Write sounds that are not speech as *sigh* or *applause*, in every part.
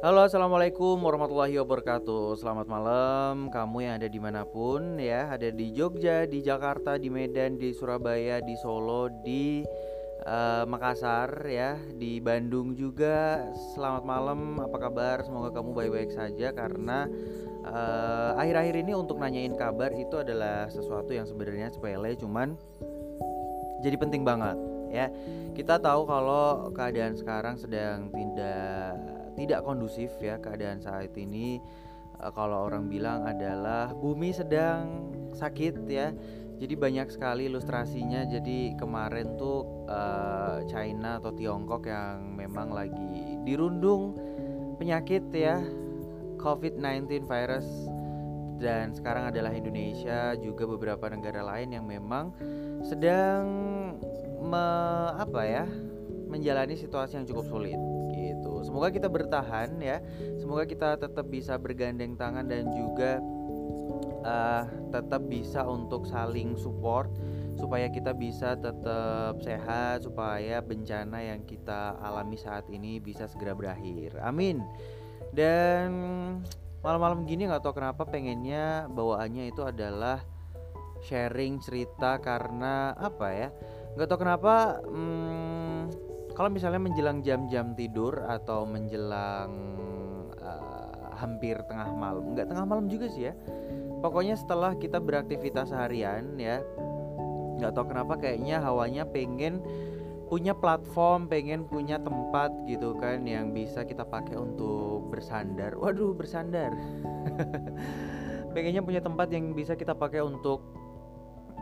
Halo assalamualaikum warahmatullahi wabarakatuh. Selamat malam kamu yang ada di mana pun ya Ada di Jogja, di Jakarta, di Medan, di Surabaya, di Solo, di uh, Makassar ya Di Bandung juga. Selamat malam apa kabar? Semoga kamu baik-baik saja Karena eh, akhir-akhir uh, ini untuk nanyain kabar itu adalah sesuatu yang sebenarnya sepele Cuman jadi penting banget ya. Kita tahu kalau keadaan sekarang sedang tidak tidak kondusif ya keadaan saat ini. Uh, kalau orang bilang adalah bumi sedang sakit ya. Jadi banyak sekali ilustrasinya. Jadi kemarin tuh uh, China atau Tiongkok yang memang lagi dirundung penyakit ya COVID-19 virus. Dan sekarang adalah Indonesia juga beberapa negara lain yang memang sedang me, apa ya menjalani situasi yang cukup sulit Semoga kita bertahan ya. Semoga kita tetap bisa bergandeng tangan dan juga uh, tetap bisa untuk saling support supaya kita bisa tetap sehat supaya bencana yang kita alami saat ini bisa segera berakhir. Amin. Dan malam-malam gini nggak tahu kenapa pengennya bawaannya itu adalah sharing cerita karena apa ya? Nggak tahu kenapa. Hmm, kalau misalnya menjelang jam-jam tidur atau menjelang uh, hampir tengah malam, nggak tengah malam juga sih ya. Pokoknya setelah kita beraktivitas harian ya, nggak tahu kenapa kayaknya hawanya pengen punya platform, pengen punya tempat gitu kan yang bisa kita pakai untuk bersandar. Waduh, bersandar. *laughs* Pengennya punya tempat yang bisa kita pakai untuk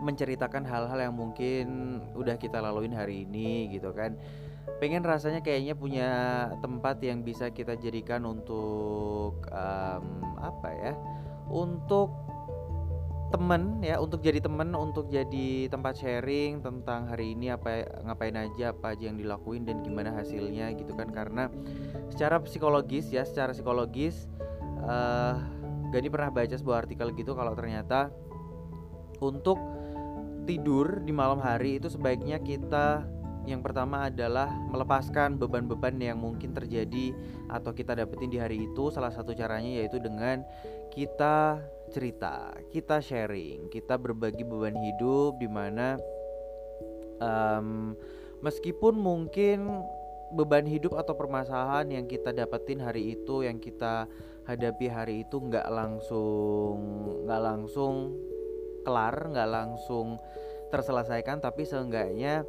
menceritakan hal-hal yang mungkin udah kita laluin hari ini gitu kan. Pengen rasanya kayaknya punya tempat yang bisa kita jadikan untuk um, apa ya untuk temen ya untuk jadi temen untuk jadi tempat sharing tentang hari ini apa ngapain aja apa aja yang dilakuin dan gimana hasilnya gitu kan. Karena secara psikologis ya secara psikologis uh, Gani pernah baca sebuah artikel gitu kalau ternyata untuk tidur di malam hari itu sebaiknya kita yang pertama adalah melepaskan beban-beban yang mungkin terjadi atau kita dapetin di hari itu. Salah satu caranya yaitu dengan kita cerita, kita sharing, kita berbagi beban hidup di mana um, meskipun mungkin beban hidup atau permasalahan yang kita dapetin hari itu, yang kita hadapi hari itu nggak langsung nggak langsung kelar, nggak langsung terselesaikan, tapi seenggaknya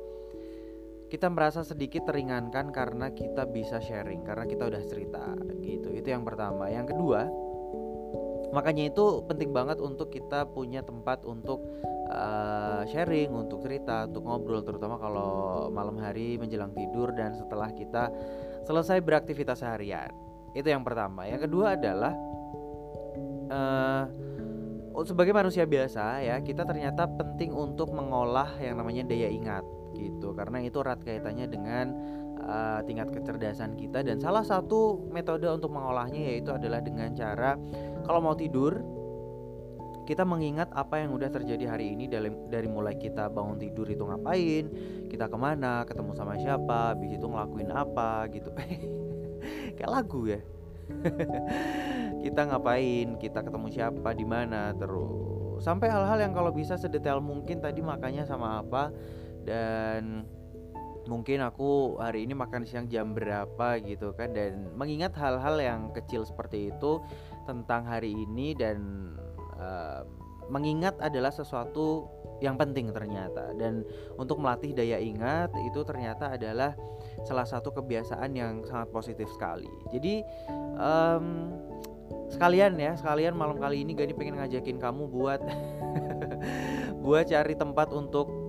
kita merasa sedikit teringankan karena kita bisa sharing karena kita udah cerita gitu. Itu yang pertama. Yang kedua makanya itu penting banget untuk kita punya tempat untuk uh, sharing untuk cerita untuk ngobrol terutama kalau malam hari menjelang tidur dan setelah kita selesai beraktivitas seharian. Itu yang pertama. Yang kedua adalah uh, sebagai manusia biasa ya kita ternyata penting untuk mengolah yang namanya daya ingat gitu karena itu erat kaitannya dengan uh, tingkat kecerdasan kita dan salah satu metode untuk mengolahnya yaitu adalah dengan cara kalau mau tidur kita mengingat apa yang udah terjadi hari ini dari, dari mulai kita bangun tidur itu ngapain, kita ke mana, ketemu sama siapa, habis itu ngelakuin apa gitu. *laughs* Kayak lagu ya. *laughs* kita ngapain, kita ketemu siapa, di mana, terus. Sampai hal-hal yang kalau bisa sedetail mungkin tadi makanya sama apa dan mungkin aku hari ini makan siang jam berapa gitu kan dan mengingat hal-hal yang kecil seperti itu tentang hari ini dan uh, mengingat adalah sesuatu yang penting ternyata. Dan untuk melatih daya ingat itu ternyata adalah salah satu kebiasaan yang sangat positif sekali. Jadi um, sekalian ya sekalian malam kali ini Gani pengen ngajakin kamu buat *laughs* buat cari tempat untuk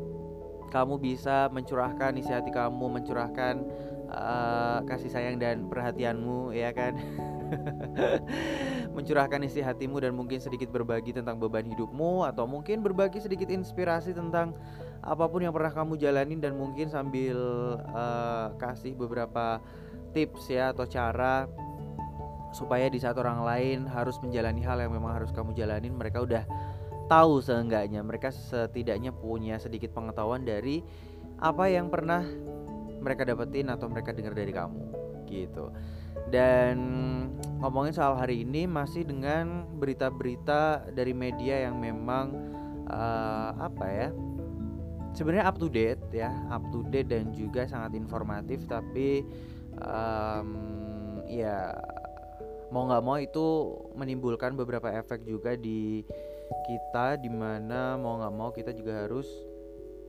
kamu bisa mencurahkan isi hati kamu, mencurahkan uh, kasih sayang dan perhatianmu, ya kan? *laughs* mencurahkan isi hatimu dan mungkin sedikit berbagi tentang beban hidupmu atau mungkin berbagi sedikit inspirasi tentang apa pun yang pernah kamu jalanin dan mungkin sambil uh, kasih beberapa tips ya atau cara supaya di saat orang lain harus menjalani hal yang memang harus kamu jalanin mereka udah tahu seenggaknya. Mereka setidaknya punya sedikit pengetahuan dari apa yang pernah mereka dapetin atau mereka dengar dari kamu gitu. Dan ngomongin soal hari ini masih dengan berita-berita dari media yang memang uh, apa ya sebenarnya up to date ya up to date dan juga sangat informatif tapi um, ya mau nggak mau itu menimbulkan beberapa efek juga di kita di mana mau nggak mau kita juga harus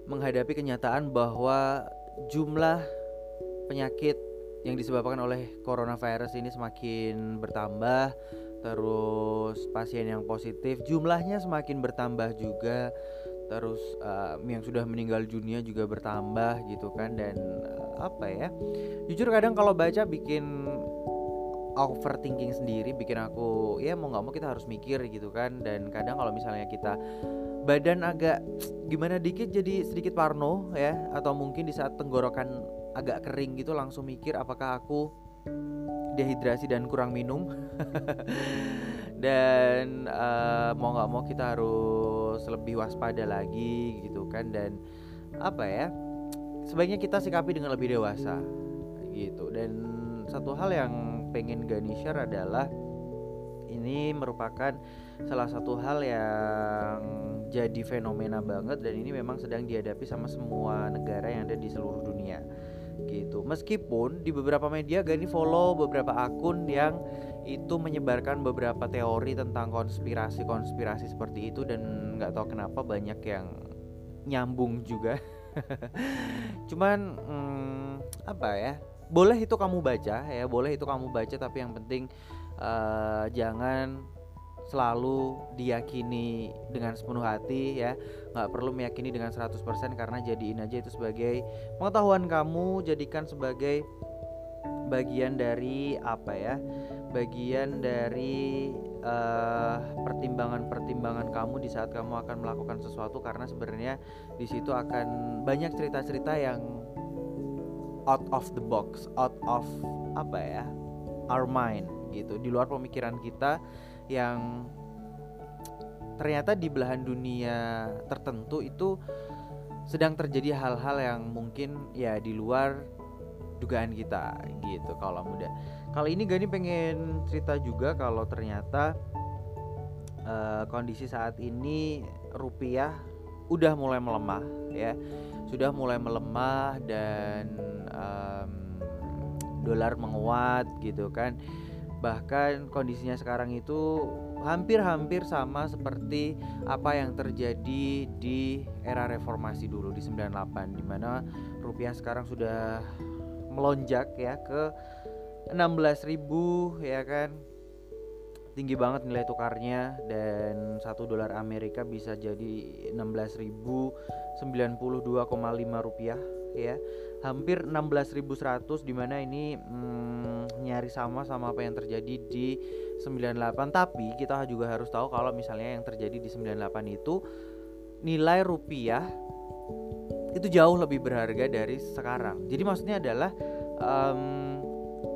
menghadapi kenyataan bahwa jumlah penyakit yang disebabkan oleh coronavirus ini semakin bertambah terus pasien yang positif jumlahnya semakin bertambah juga terus uh, yang sudah meninggal dunia juga bertambah gitu kan dan uh, apa ya jujur kadang kalau baca bikin overthinking sendiri bikin aku ya mau nggak mau kita harus mikir gitu kan. Dan kadang kalau misalnya kita badan agak gimana dikit jadi sedikit parno ya. Atau mungkin di saat tenggorokan agak kering gitu langsung mikir apakah aku dehidrasi dan kurang minum. *laughs* Dan uh, mau nggak mau kita harus lebih waspada lagi gitu kan. Dan apa ya sebaiknya kita sikapi dengan lebih dewasa gitu. Dan satu hal yang pengen Gani share adalah ini merupakan salah satu hal yang jadi fenomena banget dan ini memang sedang dihadapi sama semua negara yang ada di seluruh dunia gitu. Meskipun di beberapa media Gani follow beberapa akun yang itu menyebarkan beberapa teori tentang konspirasi-konspirasi seperti itu dan nggak tahu kenapa banyak yang nyambung juga. *laughs* Cuman hmm, apa ya? Boleh itu kamu baca ya, boleh itu kamu baca tapi yang penting uh, jangan selalu diyakini dengan sepenuh hati ya. Nggak perlu meyakini dengan 100% karena jadiin aja itu sebagai pengetahuan kamu jadikan sebagai bagian dari apa ya bagian dari uh, pertimbangan-pertimbangan kamu di saat kamu akan melakukan sesuatu karena sebenarnya di situ akan banyak cerita-cerita yang out of the box out of apa ya our mind gitu di luar pemikiran kita yang ternyata di belahan dunia tertentu itu sedang terjadi hal-hal yang mungkin ya di luar dugaan kita gitu kalau muda. Kali ini Gani pengen cerita juga kalau ternyata uh, kondisi saat ini rupiah udah mulai melemah ya. Sudah mulai melemah dan um, dolar menguat gitu kan bahkan kondisinya sekarang itu hampir-hampir sama seperti apa yang terjadi di era reformasi dulu di 98 di mana rupiah sekarang sudah melonjak ya ke 16.000 ya kan tinggi banget nilai tukarnya dan satu dolar Amerika bisa jadi 16.092,5 rupiah ya. Hampir 16.100 di mana ini hmm, nyari sama sama apa yang terjadi di 98 tapi kita juga harus tahu kalau misalnya yang terjadi di 98 itu nilai rupiah itu jauh lebih berharga dari sekarang. Jadi maksudnya adalah um,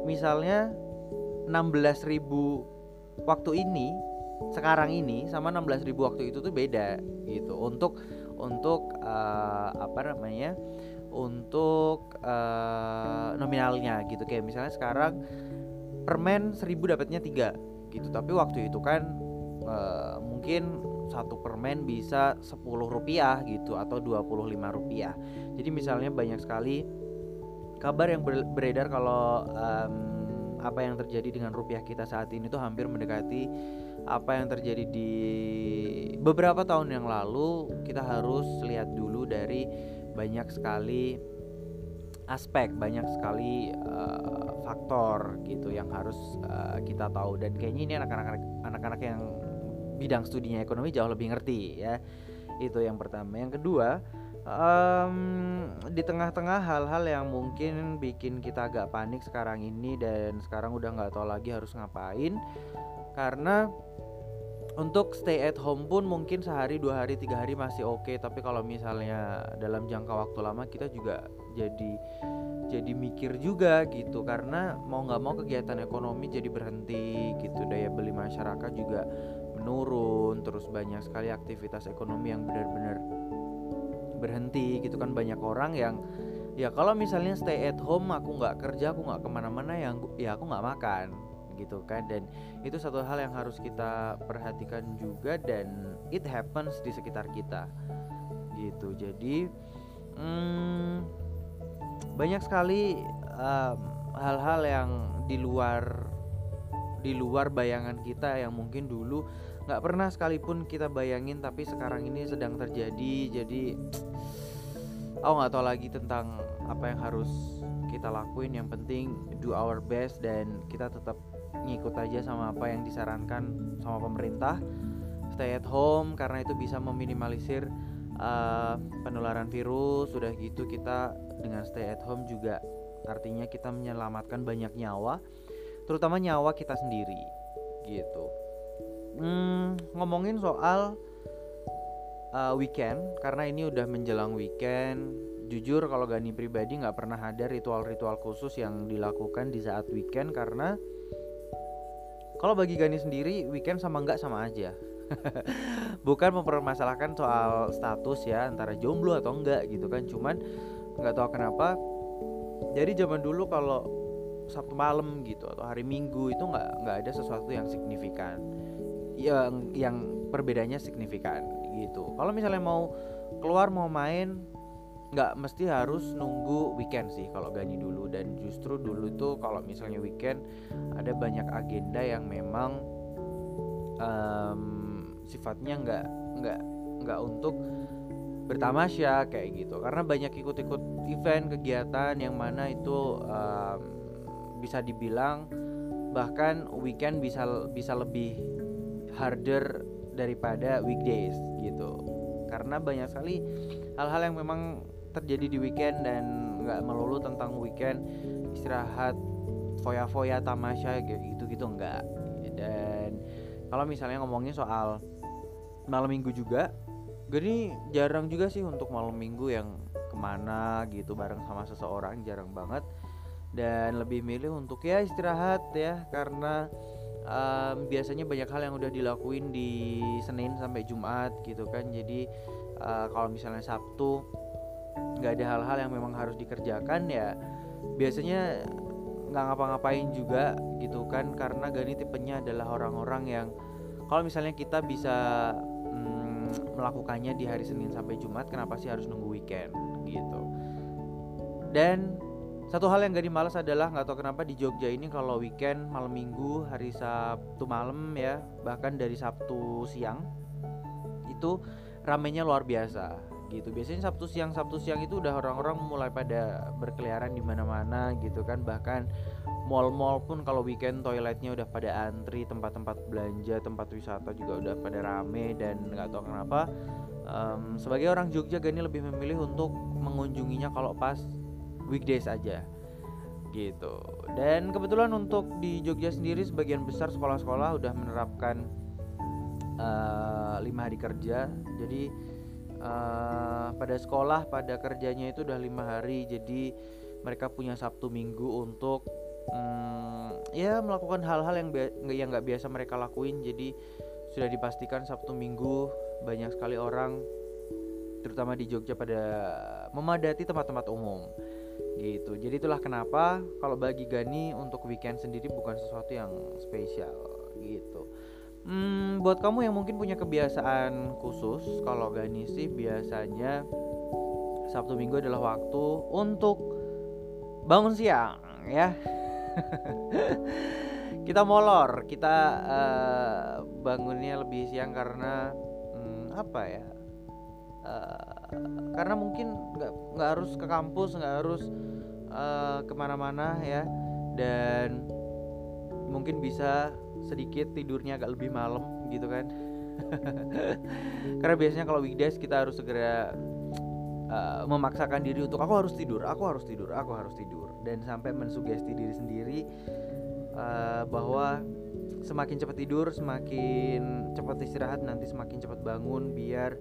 misalnya 16.000 waktu ini sekarang ini sama 16.000 waktu itu tuh beda gitu. Untuk untuk uh, apa namanya untuk uh, nominalnya gitu. Kayak misalnya sekarang permen seribu dapatnya tiga gitu. Tapi waktu itu kan uh, mungkin satu permen bisa 10 rupiah gitu atau 25 rupiah. Jadi misalnya banyak sekali kabar yang beredar kalau um, apa yang terjadi dengan rupiah kita saat ini tuh hampir mendekati apa yang terjadi di beberapa tahun yang lalu. Kita harus lihat dulu dari banyak sekali aspek banyak sekali uh, faktor gitu yang harus uh, kita tahu. Dan kayaknya ini anak-anak anak-anak yang bidang studinya ekonomi jauh lebih ngerti ya. Itu yang pertama. Yang kedua um, di tengah-tengah hal-hal yang mungkin bikin kita agak panik sekarang ini dan sekarang udah nggak tahu lagi harus ngapain karena untuk stay at home pun mungkin sehari dua hari tiga hari masih oke. Okay, tapi kalau misalnya dalam jangka waktu lama kita juga jadi jadi mikir juga gitu. Karena mau nggak mau kegiatan ekonomi jadi berhenti gitu. Daya beli masyarakat juga menurun terus banyak sekali aktivitas ekonomi yang benar-benar berhenti gitu kan banyak orang yang ya kalau misalnya stay at home aku nggak kerja aku nggak ke mana-mana ya ya aku nggak makan gitu kan. Dan itu satu hal yang harus kita perhatikan juga dan it happens di sekitar kita gitu. Jadi hmm, banyak sekali hal hal-hal yang di luar di luar bayangan kita yang mungkin dulu nggak pernah sekalipun kita bayangin tapi sekarang ini sedang terjadi. Jadi aku nggak tahu lagi tentang apa yang harus kita lakuin. Yang penting do our best dan kita tetap ngikut aja sama apa yang disarankan sama pemerintah. Stay at home karena itu bisa meminimalisir uh, penularan virus. Sudah gitu kita dengan stay at home juga artinya kita menyelamatkan banyak nyawa terutama nyawa kita sendiri gitu hmm, ngomongin soal uh, weekend karena ini udah menjelang weekend. Jujur kalau Gani pribadi nggak pernah ada ritual-ritual khusus yang dilakukan di saat weekend karena kalau bagi Gani sendiri weekend sama nggak sama aja. *laughs* Bukan mempermasalahkan soal status ya antara jomblo atau enggak gitu kan. Cuman nggak tahu kenapa jadi zaman dulu kalau Sabtu malam gitu atau hari Minggu itu nggak nggak ada sesuatu yang signifikan yang yang perbedaannya signifikan gitu. Kalau misalnya mau keluar mau main nggak mesti harus nunggu weekend sih kalau Gani dulu. Dan justru dulu itu kalau misalnya weekend ada banyak agenda yang memang um, sifatnya nggak nggak nggak untuk bertamasya kayak gitu. Karena banyak ikut-ikut event kegiatan yang mana itu um, bisa dibilang bahkan weekend bisa bisa lebih harder daripada weekdays gitu. Karena banyak sekali hal-hal yang memang terjadi di weekend dan nggak melulu tentang weekend istirahat foya-foya tamasya gitu gitu enggak dan kalau misalnya ngomongin soal malam minggu juga Gini jarang juga sih untuk malam minggu yang ke mana gitu bareng sama seseorang jarang banget. Dan lebih milih untuk ya istirahat ya karena um, biasanya banyak hal yang udah dilakuin di Senin sampai Jumat gitu kan. Jadi uh, kalau misalnya Sabtu nggak ada hal-hal yang memang harus dikerjakan ya biasanya nggak ngapa-ngapain juga gitu kan. Karena Gani tipenya adalah orang-orang yang kalau misalnya kita bisa melakukannya di hari Senin sampai Jumat kenapa sih harus nunggu weekend gitu? Dan satu hal yang gak dimalas adalah nggak tahu kenapa di Jogja ini kalau weekend malam minggu hari Sabtu malam ya bahkan dari Sabtu siang itu ramenya luar biasa gitu. Biasanya Sabtu siang Sabtu siang itu udah orang-orang mulai pada berkeliaran di mana-mana gitu kan. Bahkan mall-mall pun kalau weekend toiletnya udah pada antri tempat-tempat belanja tempat wisata juga udah pada rame dan nggak tahu kenapa um, sebagai orang Jogja Gani lebih memilih untuk mengunjunginya kalau pas weekdays aja gitu. Dan kebetulan untuk di Jogja sendiri sebagian besar sekolah-sekolah udah menerapkan uh, lima hari kerja. Jadi uh, pada sekolah pada kerjanya itu udah lima hari. Jadi mereka punya Sabtu Minggu untuk hmm, ya melakukan hal-hal yang yang nggak biasa mereka lakuin. Jadi sudah dipastikan Sabtu Minggu banyak sekali orang terutama di Jogja pada memadati tempat-tempat umum gitu. Jadi itulah kenapa kalau bagi Gani untuk weekend sendiri bukan sesuatu yang spesial. Gitu. Hmm, buat kamu yang mungkin punya kebiasaan khusus kalau Gani sih biasanya Sabtu Minggu adalah waktu untuk bangun siang ya. *laughs* Kita molor kita uh, bangunnya lebih siang karena hmm, apa ya uh, karena mungkin nggak nggak harus ke kampus nggak harus uh, ke mana-mana ya. Dan mungkin bisa sedikit tidurnya agak lebih malam gitu kan. *laughs* Karena biasanya kalau weekdays kita harus segera uh, memaksakan diri untuk aku harus tidur, aku harus tidur, aku harus tidur. Dan sampai mensugesti diri sendiri uh, bahwa semakin cepat tidur, semakin cepat istirahat nanti semakin cepat bangun biar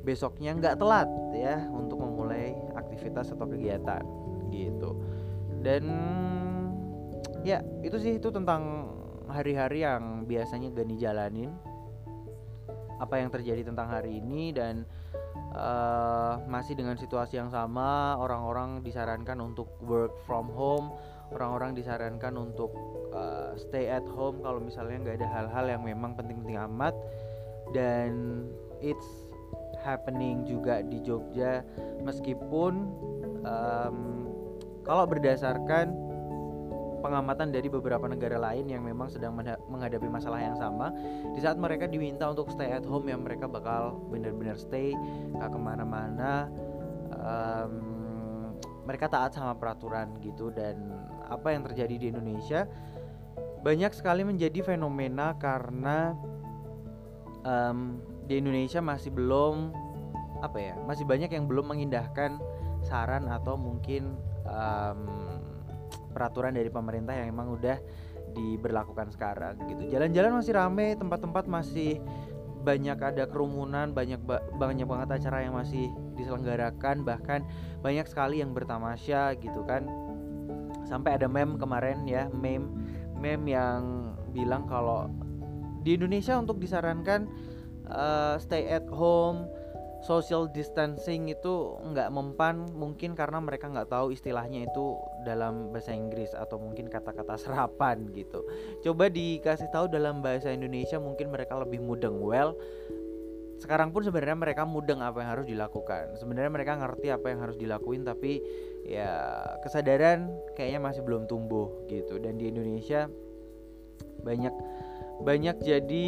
besoknya nggak telat ya untuk memulai aktivitas atau kegiatan gitu. Dan ya itu sih itu tentang hari-hari yang biasanya Gani jalanin apa yang terjadi tentang hari ini dan uh, masih dengan situasi yang sama orang-orang disarankan untuk work from home orang-orang disarankan untuk uh, stay at home kalau misalnya nggak ada hal-hal yang memang penting-penting amat dan it's happening juga di Jogja. Meskipun um, kalau berdasarkan pengamatan dari beberapa negara lain yang memang sedang menghadapi masalah yang sama di saat mereka diminta untuk stay at home yang mereka bakal benar-benar stay nggak ke mana-mana. Um, mereka taat sama peraturan gitu. Dan apa yang terjadi di Indonesia banyak sekali menjadi fenomena karena um, di Indonesia masih belum apa ya masih banyak yang belum mengindahkan saran atau mungkin um, peraturan dari pemerintah yang emang udah diberlakukan sekarang gitu. Jalan-jalan masih rame tempat-tempat masih banyak ada kerumunan banyak ba banyak banget acara yang masih diselenggarakan bahkan banyak sekali yang bertamasya gitu kan. Sampai ada meme kemarin ya meme meme yang bilang kalau di Indonesia untuk disarankan uh, stay at home social distancing itu nggak mempan mungkin karena mereka nggak tahu istilahnya itu dalam bahasa Inggris atau mungkin kata-kata serapan gitu. Coba dikasih tahu dalam bahasa Indonesia mungkin mereka lebih mudeng. Well sekarang pun sebenarnya mereka mudeng apa yang harus dilakukan. Sebenarnya mereka ngerti apa yang harus dilakuin tapi ya kesadaran kayaknya masih belum tumbuh gitu. Dan di Indonesia banyak banyak jadi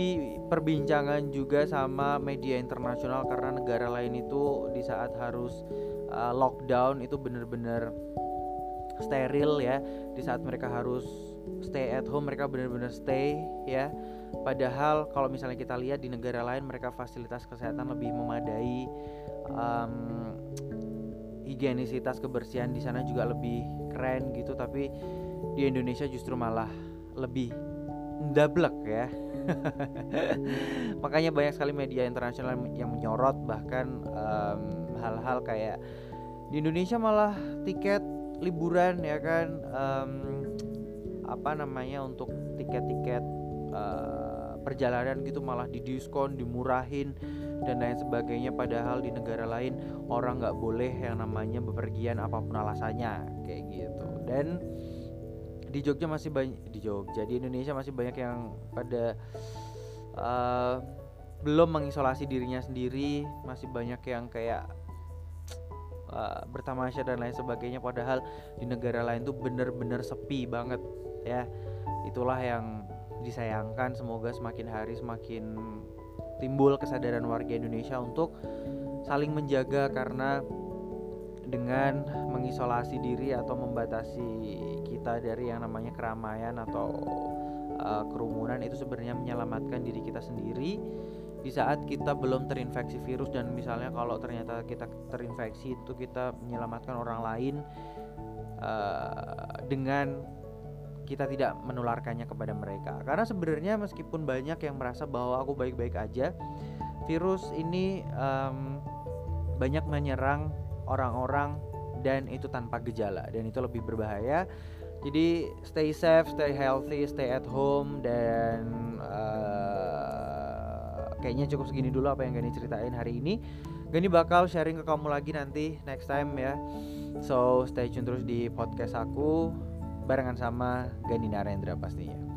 perbincangan juga sama media internasional karena negara lain itu di saat harus uh, lockdown itu benar-benar steril ya. Di saat mereka harus stay at home mereka benar-benar stay ya. Padahal kalau misalnya kita lihat di negara lain mereka fasilitas kesehatan lebih memadai um, higienisitas kebersihan di sana juga lebih keren gitu. Tapi di Indonesia justru malah lebih dablek ya. *laughs* Makanya banyak sekali media internasional yang menyorot bahkan hal-hal um, kayak di Indonesia malah tiket liburan ya kan um, apa namanya untuk tiket-tiket uh, perjalanan gitu malah didiskon dimurahin dan lain sebagainya. Padahal di negara lain orang nggak boleh yang namanya bepergian apa pun alasannya kayak gitu. Dan di Jogja masih banyak di Jogja di Indonesia masih banyak yang pada uh, belum mengisolasi dirinya sendiri. Masih banyak yang kayak uh, bertamasya dan lain sebagainya. Padahal di negara lain tuh bener-bener sepi banget ya. Itulah yang disayangkan. Semoga semakin hari semakin timbul kesadaran warga Indonesia untuk saling menjaga karena dengan mengisolasi diri atau membatasi kita dari yang namanya keramaian atau uh, kerumunan itu sebenarnya menyelamatkan diri kita sendiri. Di saat kita belum terinfeksi virus dan misalnya kalau ternyata kita terinfeksi itu kita menyelamatkan orang lain uh, dengan kita tidak menularkannya kepada mereka. Karena sebenarnya meskipun banyak yang merasa bahwa aku baik-baik aja virus ini um, banyak menyerang orang-orang dan itu tanpa gejala dan itu lebih berbahaya. Jadi stay safe, stay healthy, stay at home dan uh, kayaknya cukup segini dulu apa yang Gani ceritain hari ini. Gani bakal sharing ke kamu lagi nanti next time ya. So stay tune terus di podcast aku barengan sama Gani Narendra pastinya.